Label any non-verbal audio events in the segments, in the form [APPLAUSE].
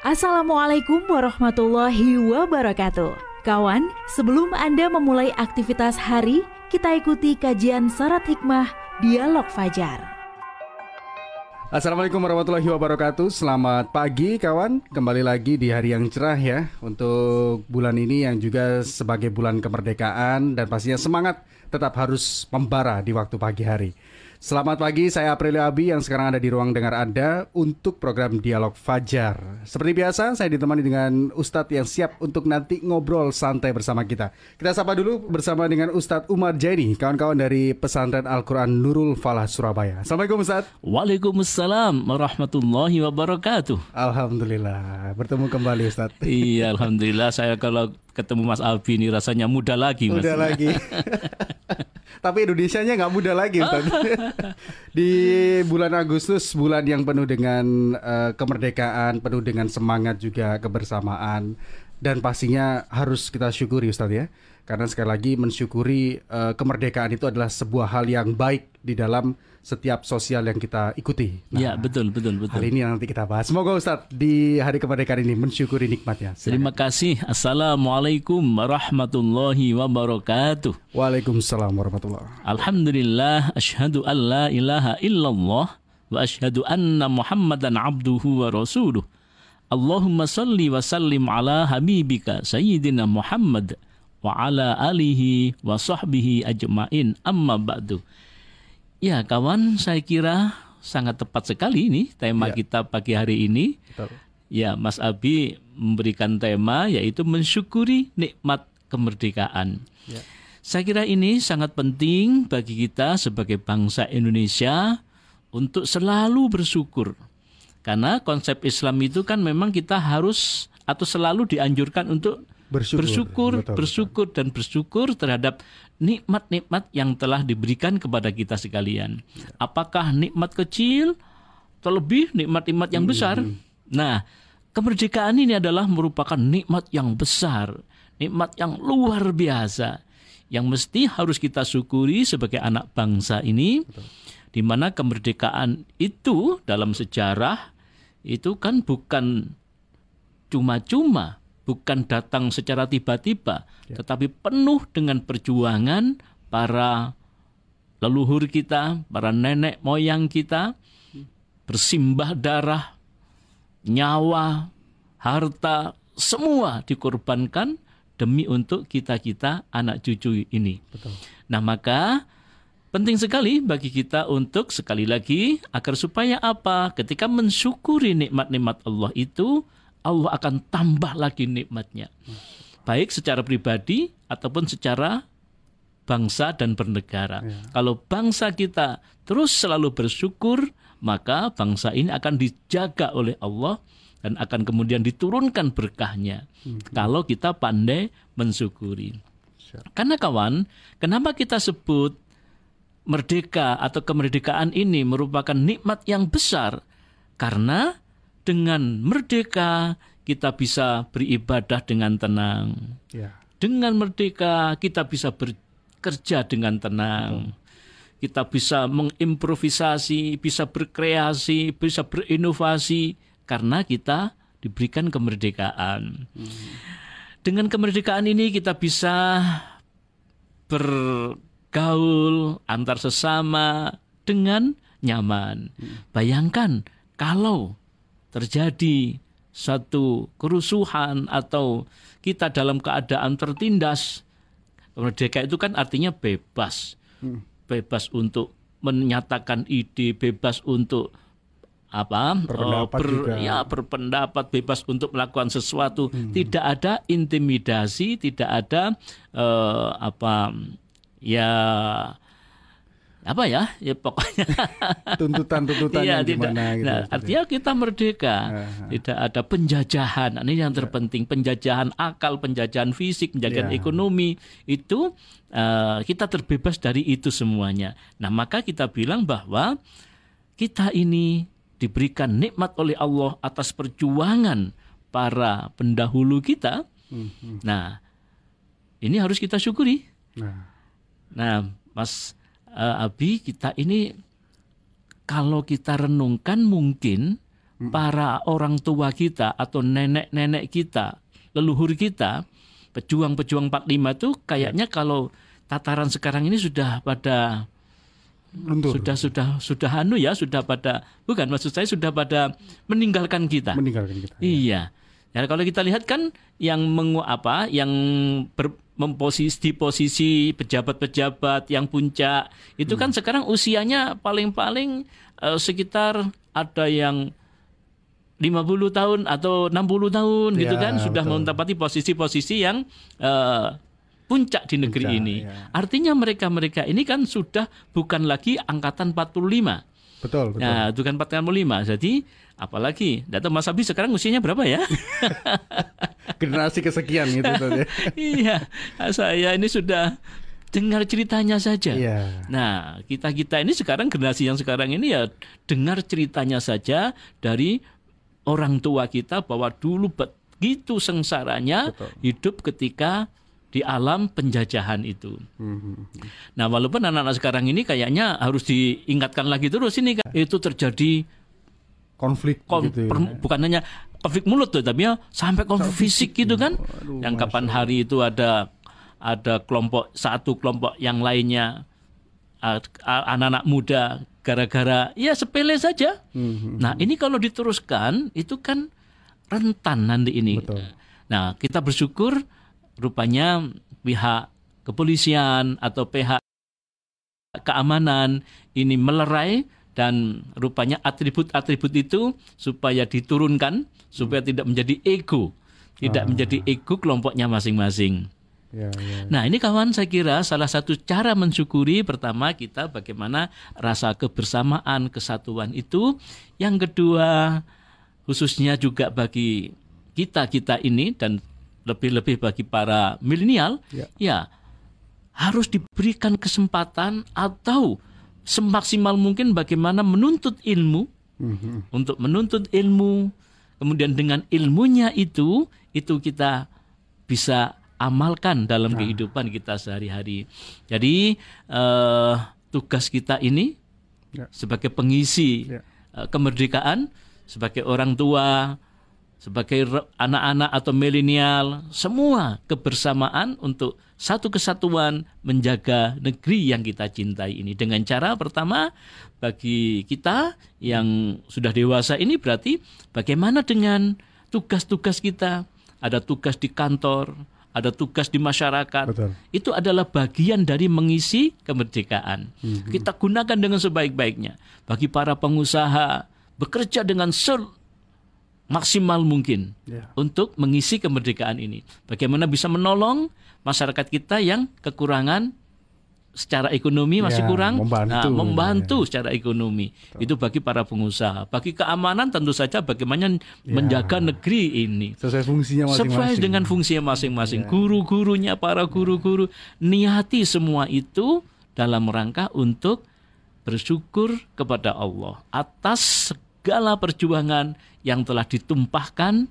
Assalamualaikum warahmatullahi wabarakatuh. Kawan, sebelum Anda memulai aktivitas hari, kita ikuti kajian syarat hikmah Dialog Fajar. Assalamualaikum warahmatullahi wabarakatuh Selamat pagi kawan Kembali lagi di hari yang cerah ya Untuk bulan ini yang juga sebagai bulan kemerdekaan Dan pastinya semangat tetap harus membara di waktu pagi hari Selamat pagi, saya Aprilia Abi yang sekarang ada di ruang dengar Anda untuk program Dialog Fajar. Seperti biasa, saya ditemani dengan Ustadz yang siap untuk nanti ngobrol santai bersama kita. Kita sapa dulu bersama dengan Ustadz Umar Jaini, kawan-kawan dari Pesantren Al-Quran Nurul Falah Surabaya. Assalamualaikum Ustadz. Waalaikumsalam warahmatullahi wabarakatuh. Alhamdulillah, bertemu kembali Ustadz. iya, Alhamdulillah saya kalau ketemu Mas Abi ini rasanya muda lagi Mas. Muda lagi. [LAUGHS] Tapi Indonesia-nya nggak muda lagi [LAUGHS] Ustaz. Di bulan Agustus, bulan yang penuh dengan uh, kemerdekaan, penuh dengan semangat juga kebersamaan dan pastinya harus kita syukuri Ustaz ya. Karena sekali lagi mensyukuri uh, kemerdekaan itu adalah sebuah hal yang baik di dalam setiap sosial yang kita ikuti. Nah, ya betul betul betul. Hari ini nanti kita bahas. Semoga Ustadz di hari kemerdekaan ini mensyukuri nikmatnya. Silakan. Terima kasih. Assalamualaikum warahmatullahi wabarakatuh. Waalaikumsalam warahmatullahi. Alhamdulillah. Ashhadu an la ilaha illallah wa ashhadu anna Muhammadan abduhu wa rasuluh. Allahumma salli wa sallim ala habibika sayyidina Muhammad wa ala alihi wa sahbihi ajmain amma ba'du. Ya, kawan, saya kira sangat tepat sekali ini tema ya. kita pagi hari ini. Betul. Ya, Mas Abi memberikan tema yaitu mensyukuri nikmat kemerdekaan. Ya. Saya kira ini sangat penting bagi kita sebagai bangsa Indonesia untuk selalu bersyukur. Karena konsep Islam itu kan memang kita harus atau selalu dianjurkan untuk bersyukur, bersyukur, betul, bersyukur betul. dan bersyukur terhadap nikmat-nikmat yang telah diberikan kepada kita sekalian. Ya. Apakah nikmat kecil terlebih nikmat-nikmat yang besar? Hmm. Nah, kemerdekaan ini adalah merupakan nikmat yang besar, nikmat yang luar biasa yang mesti harus kita syukuri sebagai anak bangsa ini. Di mana kemerdekaan itu dalam sejarah itu kan bukan cuma-cuma bukan datang secara tiba-tiba, ya. tetapi penuh dengan perjuangan para leluhur kita, para nenek moyang kita, bersimbah darah, nyawa, harta, semua dikorbankan demi untuk kita-kita anak cucu ini. Betul. Nah, maka penting sekali bagi kita untuk sekali lagi agar supaya apa? Ketika mensyukuri nikmat-nikmat Allah itu, Allah akan tambah lagi nikmatnya. Baik secara pribadi ataupun secara bangsa dan bernegara. Ya. Kalau bangsa kita terus selalu bersyukur, maka bangsa ini akan dijaga oleh Allah dan akan kemudian diturunkan berkahnya. Hmm. Kalau kita pandai mensyukuri. Karena kawan, kenapa kita sebut merdeka atau kemerdekaan ini merupakan nikmat yang besar? Karena dengan merdeka kita bisa beribadah dengan tenang. Ya. Dengan merdeka kita bisa bekerja dengan tenang. Kita bisa mengimprovisasi, bisa berkreasi, bisa berinovasi karena kita diberikan kemerdekaan. Hmm. Dengan kemerdekaan ini kita bisa bergaul antar sesama dengan nyaman. Hmm. Bayangkan kalau terjadi satu kerusuhan atau kita dalam keadaan tertindas. Merdeka itu kan artinya bebas. Hmm. Bebas untuk menyatakan ide, bebas untuk apa berpendapat ber, juga. ya berpendapat bebas untuk melakukan sesuatu hmm. tidak ada intimidasi tidak ada uh, apa ya apa ya ya pokoknya [LAUGHS] tuntutan-tuntutan ya, tidak, gitu. Nah, artinya kita merdeka, uh-huh. tidak ada penjajahan. Ini yang ya. terpenting, penjajahan akal, penjajahan fisik, penjajahan yeah. ekonomi itu uh, kita terbebas dari itu semuanya. Nah, maka kita bilang bahwa kita ini diberikan nikmat oleh Allah atas perjuangan para pendahulu kita. Uh-huh. Nah, ini harus kita syukuri. Nah, nah Mas uh, Abi kita ini kalau kita renungkan mungkin para orang tua kita atau nenek-nenek kita, leluhur kita, pejuang-pejuang 45 itu kayaknya kalau tataran sekarang ini sudah pada Luntur. sudah sudah sudah anu ya sudah pada bukan maksud saya sudah pada meninggalkan kita. meninggalkan kita. Iya. Ya kalau kita lihat kan yang mengu apa yang ber, memposisi di posisi pejabat-pejabat yang puncak itu kan sekarang usianya paling-paling eh, sekitar ada yang 50 tahun atau 60 tahun gitu Ya, kan sudah betul. menempati posisi-posisi yang eh, puncak di negeri Puncak, ini. ya. Artinya mereka-mereka ini kan sudah bukan lagi angkatan 45. Betul, betul. Nah, itu kan 45. Jadi apalagi data Mas Abi sekarang usianya berapa ya? [LAUGHS] Generasi kesekian gitu ya. [LAUGHS] iya, saya ini sudah dengar ceritanya saja. Iya. Nah, kita-kita ini sekarang generasi yang sekarang ini ya dengar ceritanya saja dari orang tua kita bahwa dulu begitu sengsaranya Betul. hidup ketika di alam penjajahan itu. Mhm. Nah, walaupun anak-anak sekarang ini kayaknya harus diingatkan lagi terus ini kan itu terjadi Konflik kon- gitu ya. per- bukan hanya konflik mulut tuh tapi ya sampai konflik fisik gitu kan Aduh, yang kapan hari itu ada ada kelompok satu kelompok yang lainnya anak-anak muda gara-gara ya sepele saja Mhm. nah ini kalau diteruskan itu kan rentan nanti ini Betul. nah kita bersyukur rupanya pihak kepolisian atau pihak keamanan ini melerai dan rupanya atribut-atribut itu supaya diturunkan supaya tidak menjadi ego, tidak menjadi ego kelompoknya masing-masing. Ya, ya. Nah, ini kawan saya kira salah satu cara mensyukuri pertama kita bagaimana rasa kebersamaan, kesatuan itu. Yang kedua, khususnya juga bagi kita-kita ini dan lebih-lebih bagi para milenial, Ya. ya harus diberikan kesempatan atau semaksimal mungkin bagaimana menuntut ilmu Mhm. untuk menuntut ilmu kemudian dengan ilmunya itu itu kita bisa amalkan dalam kehidupan kita sehari-hari jadi eh, tugas kita ini Ya. sebagai pengisi Ya. eh, kemerdekaan sebagai orang tua sebagai anak-anak atau milenial semua kebersamaan untuk satu kesatuan menjaga negeri yang kita cintai ini dengan cara pertama bagi kita yang sudah dewasa ini berarti bagaimana dengan tugas-tugas kita ada tugas di kantor ada tugas di masyarakat Betul. itu adalah bagian dari mengisi kemerdekaan. Kita gunakan dengan sebaik-baiknya. Bagi para pengusaha bekerja dengan maksimal mungkin Ya. untuk mengisi kemerdekaan ini. Bagaimana bisa menolong masyarakat kita yang kekurangan secara ekonomi masih Ya, kurang, membantu. Nah, membantu secara ekonomi. Itu bagi para pengusaha. Bagi keamanan tentu saja bagaimana menjaga negeri ini Sesuai fungsinya masing-masing. sesuai dengan fungsinya masing-masing. Guru-gurunya, para guru-guru, niati semua itu dalam rangka untuk bersyukur kepada Allah atas segala perjuangan yang telah ditumpahkan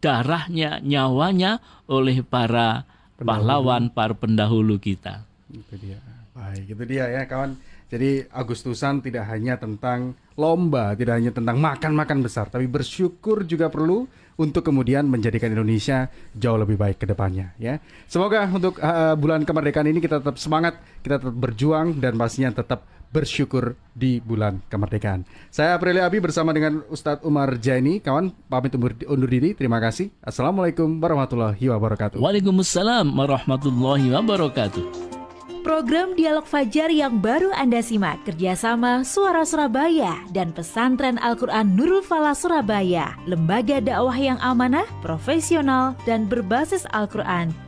darahnya, nyawanya oleh para pahlawan, para pendahulu kita. Itu dia. Baik, itu dia ya kawan. Jadi Agustusan tidak hanya tentang lomba, tidak hanya tentang makan-makan besar, tapi bersyukur juga perlu untuk kemudian menjadikan Indonesia jauh lebih baik ke depannya ya. Semoga untuk uh, bulan kemerdekaan ini kita tetap semangat, kita tetap berjuang dan pastinya tetap bersyukur di bulan kemerdekaan. Saya Aprilia Abi bersama dengan Ustadz Umar Jaini, kawan pamit undur, undur diri. Terima kasih. Assalamualaikum warahmatullahi wabarakatuh. Waalaikumsalam warahmatullahi wabarakatuh. Program Dialog Fajar yang baru Anda simak kerjasama Suara Surabaya dan Pesantren Al-Quran Nurul Falah Surabaya, lembaga dakwah yang amanah, profesional, dan berbasis Al-Quran.